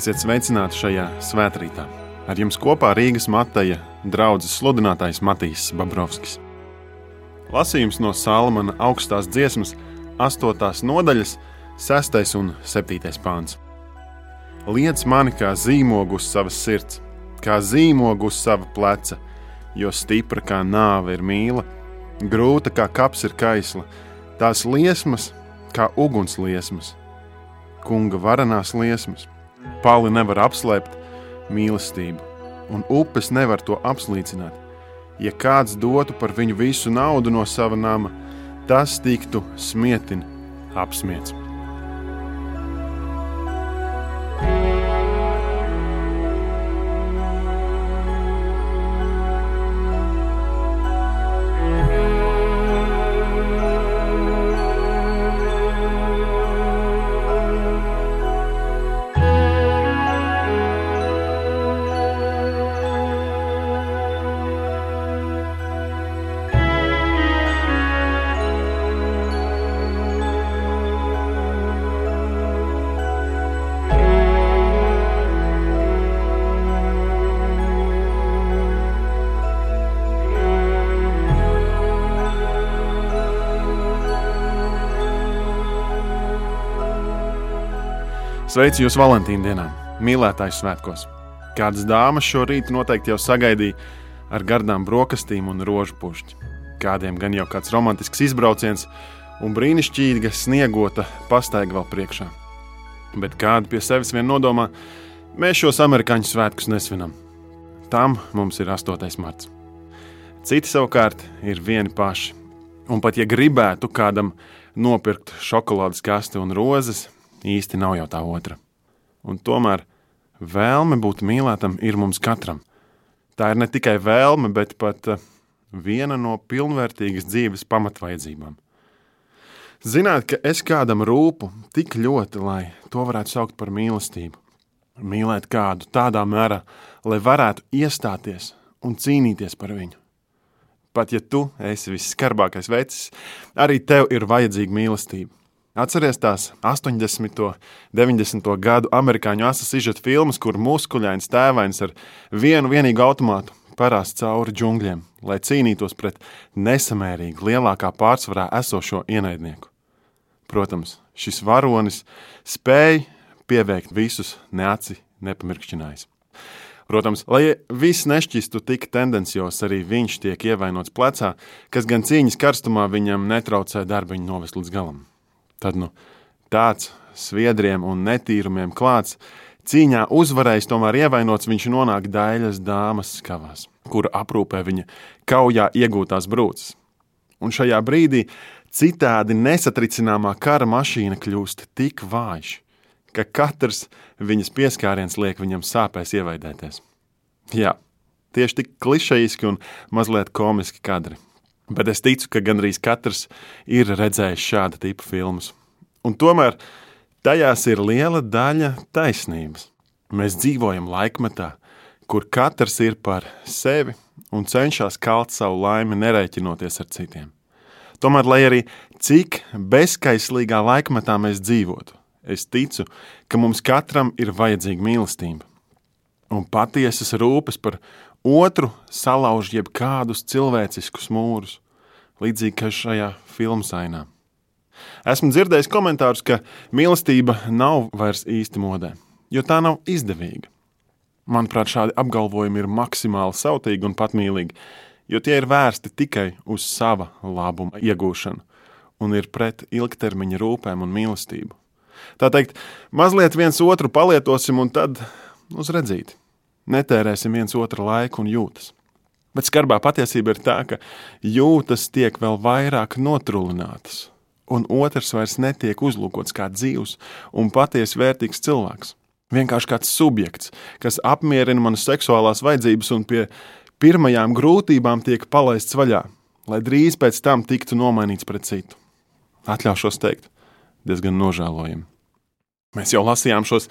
Esiet sveicināti šajā svētkrītā. Ar jums kopā Rīgas Mateja draugs sludinātājs Matīs Babrovskis. Lasījums no Salmana augstās dziesmas, 8. nodaļas, 6. un 7. pāns. Liec mani kā zīmogu uz savas sirds, kā zīmogu uz sava pleca, jo stipra kā nāve ir mīla, grūta kā kaps ir kaisla, tās liesmas kā ugunsliesmas, kunga varanās liesmas Pāli nevar apslēpt mīlestību, un upes nevar to apslīcināt. Ja kāds dotu par viņu visu naudu no sava nama, tas tiktu smietin, apsmiets. Sveicu jūs Valentīna dienā, mīlētāju svētkos. Kādas dāmas šorīt noteikti jau sagaidīja ar gardām brokastīm un rožu pušķi. Kādiem gan jau kāds romantisks izbrauciens un brīnišķīga sniegota pastaiga vēl priekšā. Bet kādi pie sevis vien nodomā, mēs šos amerikāņu svētkus nesvinam. Tam mums ir 8. marts. Citi savukārt ir vieni paši. Un pat ja gribētu kādam nopirkt šokolādes kasti un rozes, īsti nav jau tā otra. Un tomēr vēlme būt mīlētam ir mums katram. Tā ir ne tikai vēlme, bet pat eh, viena no pilnvērtīgas dzīves pamatvajadzībām. Zināt, ka es kādam rūpu tik ļoti, lai to varētu saukt par mīlestību. Mīlēt kādu tādā mērā, lai varētu iestāties un cīnīties par viņu. Pat ja tu esi visskarbākais vecis, arī tev ir vajadzīga mīlestība. Atcerieties tās 80. un 90. gadu amerikāņu asasižeta filmas, kur muskuļains tēvains ar vienu vienīgu automātu parās cauri džungļiem, lai cīnītos pret nesamērīgi lielākā pārsvarā esošo ienaidnieku. Protams, šis varonis spēja pieveikt visus neaci nepamirkšķinājis. Protams, lai viss nešķistu tik tendencios, arī viņš tiek ievainots plecā, kas gan cīņas karstumā viņam netraucē darbiņu novest līdz galam. Tad nu, tāds sviedriem un netīrumiem klāts, cīņā uzvarējis, tomēr ievainots, viņš nonāk daļas dāmas skavās, kura aprūpē viņa kaujā iegūtās brūces. Un šajā brīdī citādi nesatricināmā kara mašīna kļūst tik vājš, ka katrs viņas pieskāriens liek viņam sāpēs ievaidēties. Jā, tieši tik klišejiski un mazliet komiski kadri. Bet es ticu, ka gandrīz katrs ir redzējis šāda tipa filmas. Un tomēr tajās ir liela daļa taisnības. Mēs dzīvojam laikmetā, kur katrs ir par sevi un cenšas kalt savu laimi, nereiķinoties ar citiem. Tomēr, lai arī cik bezskaislīgā laikmetā mēs dzīvotu, es ticu, ka mums katram ir vajadzīga mīlestība. Un patiesas rūpes par otru salauž jebkādus cilvēciskus mūrus, līdzīgi kā šajā filmas ainā. Esmu dzirdējis komentārus, ka mīlestība nav vairs īsti modē, jo tā nav izdevīga. Manuprāt, šādi apgalvojumi ir maksimāli sautīgi un patmīlīgi, jo tie ir vērsti tikai uz sava labuma iegūšanu un ir pret ilgtermiņa rūpēm un mīlestību. Tā teikt, mazliet viens otru palietosim un tad uz redzīti netērēsim viens otra laiku un jūtas. Bet skarbā patiesība ir tā, ka jūtas tiek vēl vairāk notrūlinātas, un otrs vairs netiek uzlūkots kā dzīves un patiesi vērtīgs cilvēks. Vienkārši kāds subjekts, kas apmierina manas seksuālās vajadzības un pie pirmajām grūtībām tiek palaists vaļā, lai drīz pēc tam tiktu nomainīts pret citu. Atļaušos teikt, diezgan nožēlojami. Mēs jau lasījām šos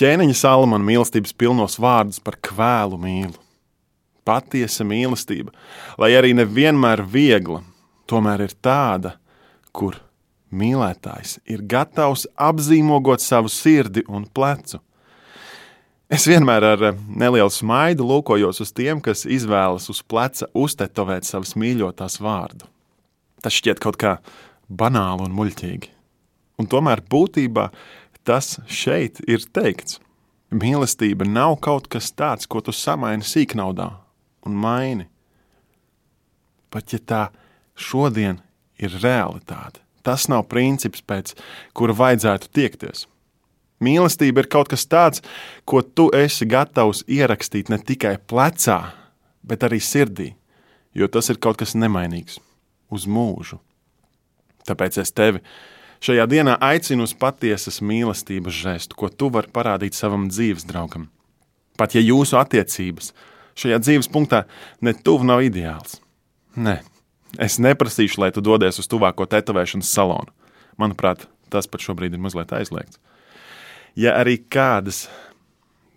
ķēniņa Salamana mīlestības pilnos vārdus par kvēlu mīlu. Patiesa mīlestība, lai arī nevienmēr viegla, tomēr ir tāda, kur mīlētājs ir gatavs apzīmogot savu sirdi un plecu. Es vienmēr ar eh, nelielu smaidu lūkojos uz tiem, kas izvēlas uz pleca uztetovēt savas mīļotās vārdu. Tas šķiet kaut kā banāli un muļķīgi. Un tomēr būtībā tas šeit ir teikts. Mīlestība nav kaut kas tāds, ko tu samaini sīknaudā un maini. Pat ja tā šodien ir realitāte, tas nav princips, pēc kura vajadzētu tiekties. Mīlestība ir kaut kas tāds, ko tu esi gatavs ierakstīt ne tikai plecā, bet arī sirdī, jo tas ir kaut kas nemainīgs uz mūžu. Tāpēc es tevi šajā dienā aicinu uz patiesas mīlestības žestu, ko tu vari parādīt savam dzīves draugam. Pat ja jūsu attiecības šajā dzīves punktā ne tuvu nav ideāls. Nē, es neprasīšu, lai tu dodies uz tuvāko tetovēšanas salonu. Manuprāt, tas pat šobrīd ir mazliet aizliegts ja arī kādas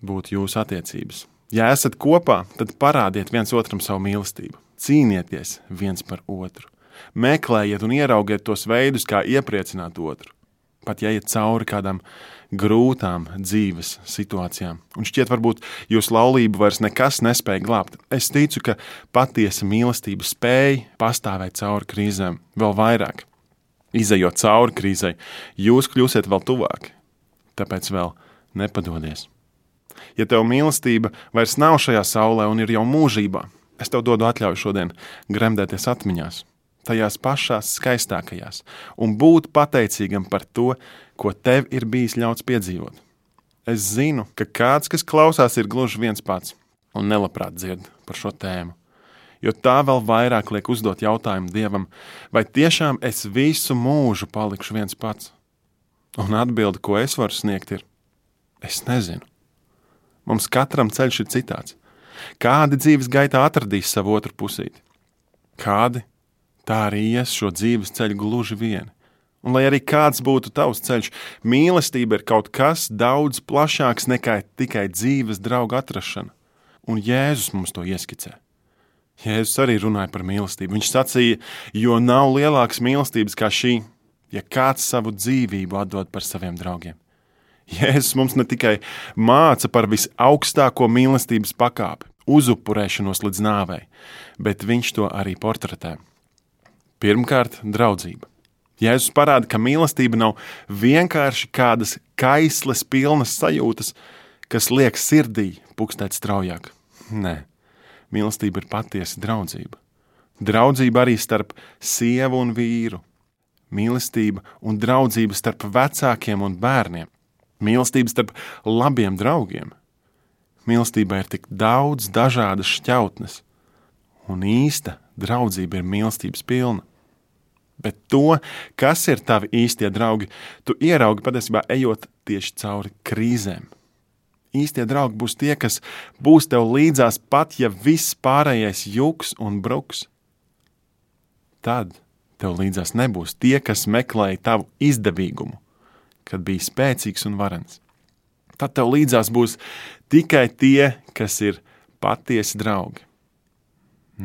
būtu jūsu attiecības. Ja esat kopā, tad parādiet viens otram savu mīlestību. Cīnieties viens par otru. Meklējiet un ieraugiet tos veidus, kā iepriecināt otru. Pat ja iet cauri kādām grūtām dzīves situācijām, un šķiet, varbūt jūsu laulību vairs nekas nespēja glābt, es ticu, ka patiesa mīlestība spēj pastāvēt cauri krīzēm vēl vairāk. Izejot cauri krīzei, jūs kļūsiet vēl tuvāk, tāpēc vēl nepadodies. Ja tev mīlestība vairs nav šajā saulē un ir jau mūžībā, es tev dodu atļauju šodien gremdēties atmiņās, tajās pašās skaistākajās, un būt pateicīgam par to, ko tev ir bijis ļauts piedzīvot. Es zinu, ka kāds, kas klausās, ir gluži viens pats un nelabprāt dzird par šo tēmu. Jo tā vēl vairāk liek uzdot jautājumu Dievam, vai tiešām es visu mūžu palikšu viens pats? Un atbilde, ko es varu sniegt, ir: Es nezinu. Mums katram ceļš ir citāds. Kādi dzīves gaitā atradīs savu otru pusīti? Kādi tā arī ies šo dzīves ceļu gluži vieni. Un, lai arī kāds būtu tavs ceļš, mīlestība ir kaut kas daudz plašāks nekā tikai dzīves draugu atrašana. Un Jēzus mums to ieskicē. Jēzus arī runāja par mīlestību. Viņš sacīja, jo nav lielākas mīlestības kā šī, ja kāds savu dzīvību atdod par saviem draugiem. Jēzus mums ne tikai māca par visaugstāko mīlestības pakāpi, uzupurēšanos līdz nāvei, bet viņš to arī portretē. Pirmkārt, draudzība. Jēzus parāda, ka mīlestība nav vienkārši kādas kaisles pilnas sajūtas, kas liek sirdī pukstēt straujāk. Nē, mīlestība ir patiesa draudzība. Draudzība arī starp sievu un vīru, mīlestība un draudzība starp vecākiem un bērniem, mīlestība starp labiem draugiem. Mīlestībā ir tik daudz dažādas šķautnes, un īsta draudzība ir mīlestības pilna. Bet to, kas ir tavi īstie draugi, tu ieraugi patiesībā ejot tieši cauri krīzēm. Īstie draugi būs tie, kas būs tev līdzās pat, ja viss pārējais juks un bruks. Tad tev līdzās nebūs tie, kas meklēja tavu izdevīgumu, kad biji spēcīgs un varens. Tad tev līdzās būs tikai tie, kas ir patiesi draugi.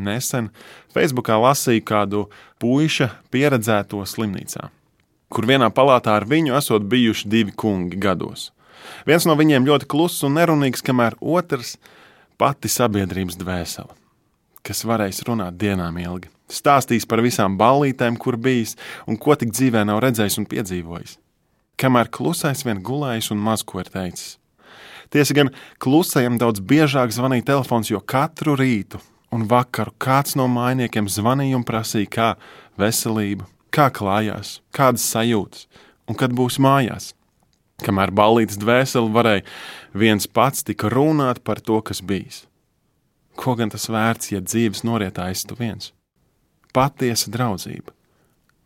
Nesen Facebookā lasīju kādu puika pieredzēto slimnīcā, kur vienā palātā ar viņu esot bijuši divi kungi gados. Viens no viņiem ļoti kluss un nerunīgs, kamēr otrs pati sabiedrības dvēsele, kas varēs runāt dienām ilgi stāstījis par visām ballītēm, kur bijis un ko tik dzīvē nav redzējis un piedzīvojis. Kamēr klusais vien gulējis un maz ko ir teicis. Tiesa gan klusajam daudz biežāk zvanīja telefons, jo katru rītu un vakaru kāds no mainiekiem zvanīja un prasīja, kā veselība, kā klājās, kādas sajūtas un kad būs mājās. Kamēr ballītes dvēseli varēja viens pats tika runāt par to, kas bijis. Ko gan tas vērts, ja dzīves noriet aizstu viens? patiesa draudzība,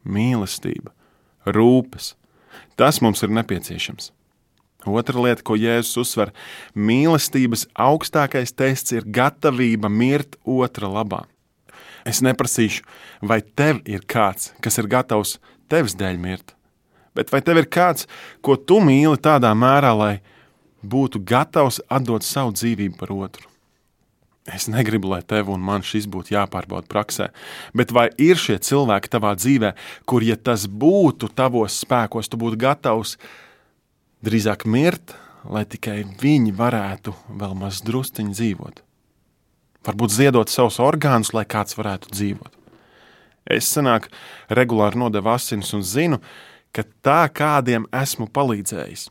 mīlestība, rūpes. Tas mums ir nepieciešams. Otra lieta, ko Jēzus uzsver, mīlestības augstākais tests ir gatavība mirt otra labā. Es neprasīšu, vai tev ir kāds, kas ir gatavs tevis dēļ mirt, bet vai tev ir kāds, ko tu mīli tādā mērā, lai būtu gatavs atdot savu dzīvību par otru. Es negribu, lai tev un man šis būtu jāpārbauda praksē, bet vai ir šie cilvēki tavā dzīvē, kur, ja tas būtu tavos spēkos, tu būtu gatavs drīzāk mirt, lai tikai viņi varētu vēl maz drusciņi dzīvot. Varbūt ziedot savus orgānus, lai kāds varētu dzīvot. Es senāk regulāri nodevu asinis un zinu, ka tā kādiem esmu palīdzējis,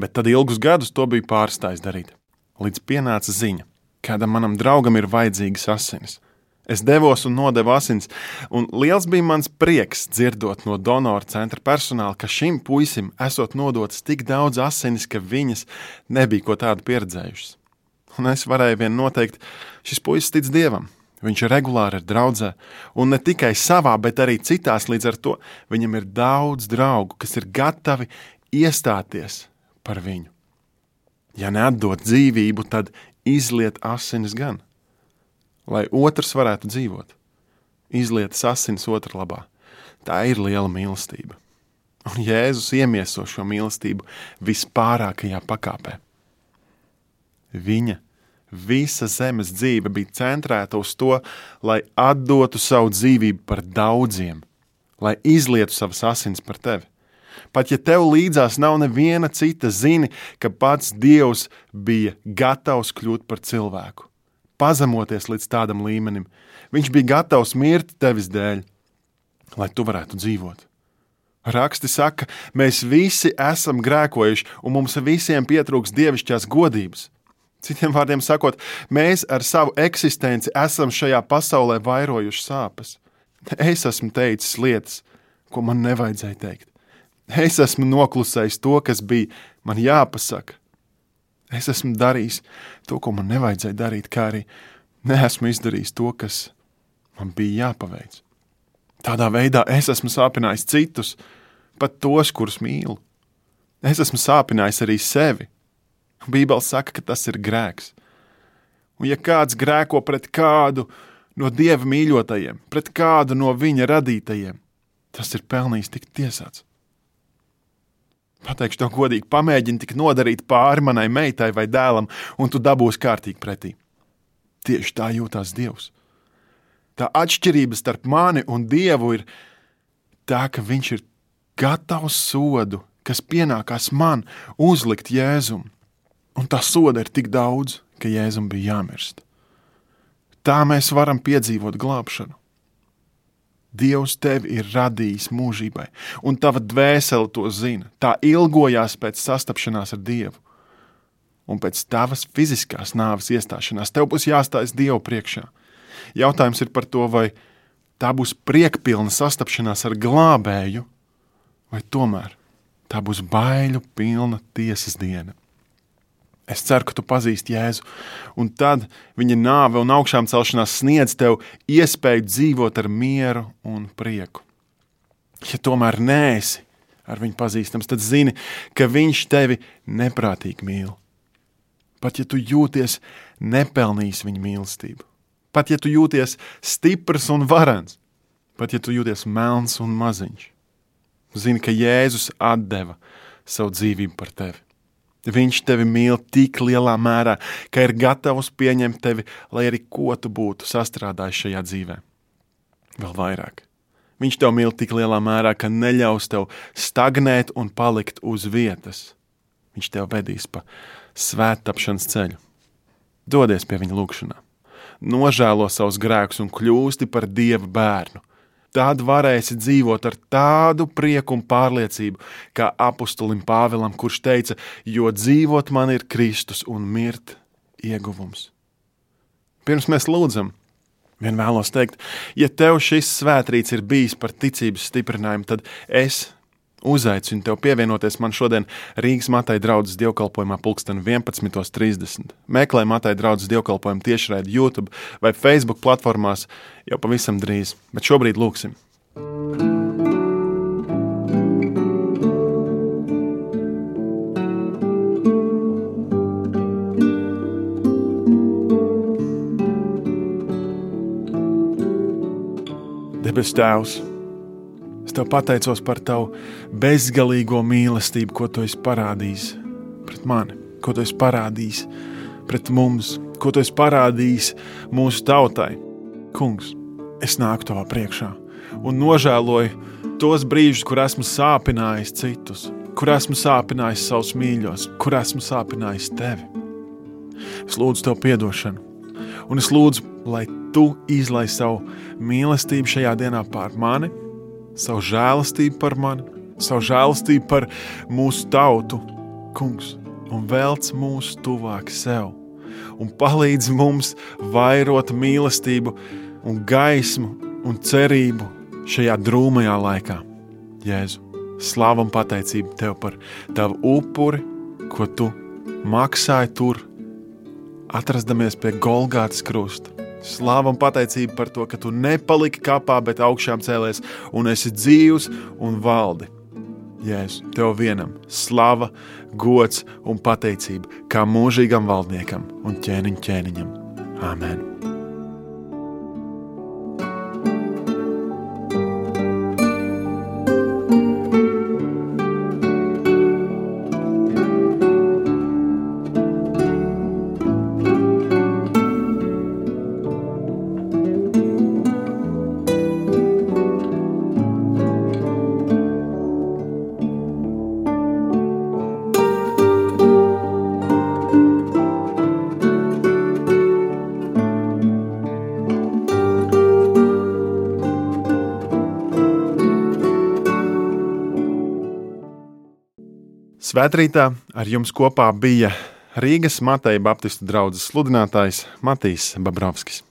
bet tad ilgus gadus to biju pārstājis darīt. Līdz pienāca ziņa, kādam manam draugam ir vajadzīgas asinis. Es devos un nodevu asins, un liels bija mans prieks dzirdot no donora centra personāla, ka šim puisim esot nodots tik daudz asinis, ka viņas nebija ko tādu pieredzējušas. Un es varēju vien noteikt, šis puisis tic dievam. Viņš ir regulāri ar draugu, un ne tikai savā, bet arī citās. Līdz ar to viņam ir daudz draugu, kas ir gatavi iestāties par viņu. Ja neatdod dzīvību, tad izliet asinis gan lai otrs varētu dzīvot. Izliet asins otrā labā. Tā ir liela mīlestība. Un Jēzus iemieso šo mīlestību vispārākajā pakāpē. Viņa visa zemes dzīve bija centrēta uz to, lai atdotu savu dzīvību par daudziem, lai izlietu savas asins par tevi. Pat ja tev līdzās nav neviena cita, zini, ka pats Dievs bija gatavs kļūt par cilvēku pazemoties līdz tādam līmenim. Viņš bija gatavs mirt tevis dēļ, lai tu varētu dzīvot. Raksti saka, mēs visi esam grēkojuši, un mums visiem pietrūks dievišķās godības. Citiem vārdiem sakot, mēs ar savu eksistenci esam šajā pasaulē vairojuši sāpes. Es esmu teicis lietas, ko man nevajadzēja teikt. Es esmu noklusējis to, kas bija man jāpasaka. Es esmu darījis to, ko man nevajadzēja darīt, kā arī neesmu izdarījis to, kas man bija jāpaveic. Tādā veidā es esmu sāpinājis citus, pat tos, kurus mīlu. Es esmu sāpinājis arī sevi. Bībele saka, ka tas ir grēks. Un ja kāds grēko pret kādu no dieva mīļotajiem, pret kādu no viņa radītajiem, tas ir pelnījis tikt tiesāts. Pateikšu to godīgi, pamēģini tik nodarīt pāri manai meitai vai dēlam, un tu dabūsi kārtīgi pretī. Tieši tā jūtas Dievs. Tā atšķirība starp mani un Dievu ir tā, ka Viņš ir gatavs sodu, kas pienākās man, uzlikt Jēzum. Un tā soda ir tik daudz, ka Jēzum bija jāmirst. Tā mēs varam piedzīvot glābšanu. Dievs tevi ir radījis mūžībai, un tava dvēsele to zina. Tā ilgojās pēc sastapšanās ar Dievu. Un pēc tavas fiziskās nāves iestāšanās tev būs jāstājas Dievu priekšā. Jautājums ir par to, vai tā būs priekpilna sastapšanās ar glābēju, vai tomēr tā būs baiļu pilna tiesas diena. Es ceru, ka tu pazīsti Jēzu, un tad viņa nāve un augšām celšanās sniedz tev iespēju dzīvot ar mieru un prieku. Ja tomēr nēsi ar viņu pazīstams, tad zini, ka viņš tevi neprātīgi mīl. Pat ja tu jūties nepelnījis viņa mīlestību, pat ja tu jūties stiprs un varens, pat ja tu jūties melns un maziņš, zini, ka Jēzus deva savu dzīvību par tevi. Viņš tevi mīl tik lielā mērā, ka ir gatavs pieņemt tevi, lai arī ko tu būtu sastrādājis šajā dzīvē. Vēl vairāk. Viņš tev mīl tik lielā mērā, ka neļaus tev stagnēt un palikt uz vietas. Viņš tev vedīs pa svētapšanas ceļu. Dodies pie viņa lūgšanā, nožēlo savus grēkus un kļūsti par dieva bērnu tad varēsi dzīvot ar tādu prieku un pārliecību, kā apustulim Pāvilam, kurš teica, jo dzīvot man ir Kristus un mirt ieguvums. Pirms mēs lūdzam, vien vēlos teikt, ja tev šis svētrīts ir bijis par ticības stiprinājumu, tad es uzaicinu tevi pievienoties man šodien Rīgas matai draudzes dievkalpojumā, pulksten 11.30. Meklē matai draudzes dievkalpojumu tiešraidi YouTube vai Facebook platformās jau pavisam drīz, bet šobrīd lūksim. Debes Tēvs! Tev pateicos par tavu bezgalīgo mīlestību, ko tu esi parādījis pret mani, ko tu esi parādījis pret mums, ko tu esi parādījis mūsu tautai. Kungs, es nāku tavā priekšā un nožēloju tos brīžus, kur esmu sāpinājis citus, kur esmu sāpinājis savus mīļos, kur esmu sāpinājis tevi. Es lūdzu tev atdošanu, un es lūdzu, lai tu izlai savu mīlestību šajā dienā pār mani, savu žēlastību par mani, savu žēlastību par mūsu tautu, kungs, un velc mūs tuvāk sev, un palīdz mums vairot mīlestību un gaismu un cerību šajā drūmajā laikā. Jēzu, slavu un pateicību Tev par Tavu upuri, ko Tu maksāji tur, atrastamies pie Golgātas krusta. Slāva un pateicība par to, ka tu nepaliki kapā, bet augšām cēlies un esi dzīvs un valdi. Jēzus, tev vienam slava, gods un pateicība kā mūžīgam valdniekam un ķēniņ ķēniņam. Āmen! Svētrītā ar jums kopā bija Rīgas Mateja Baptistu draugs sludinātājs Matīs Babrovskis.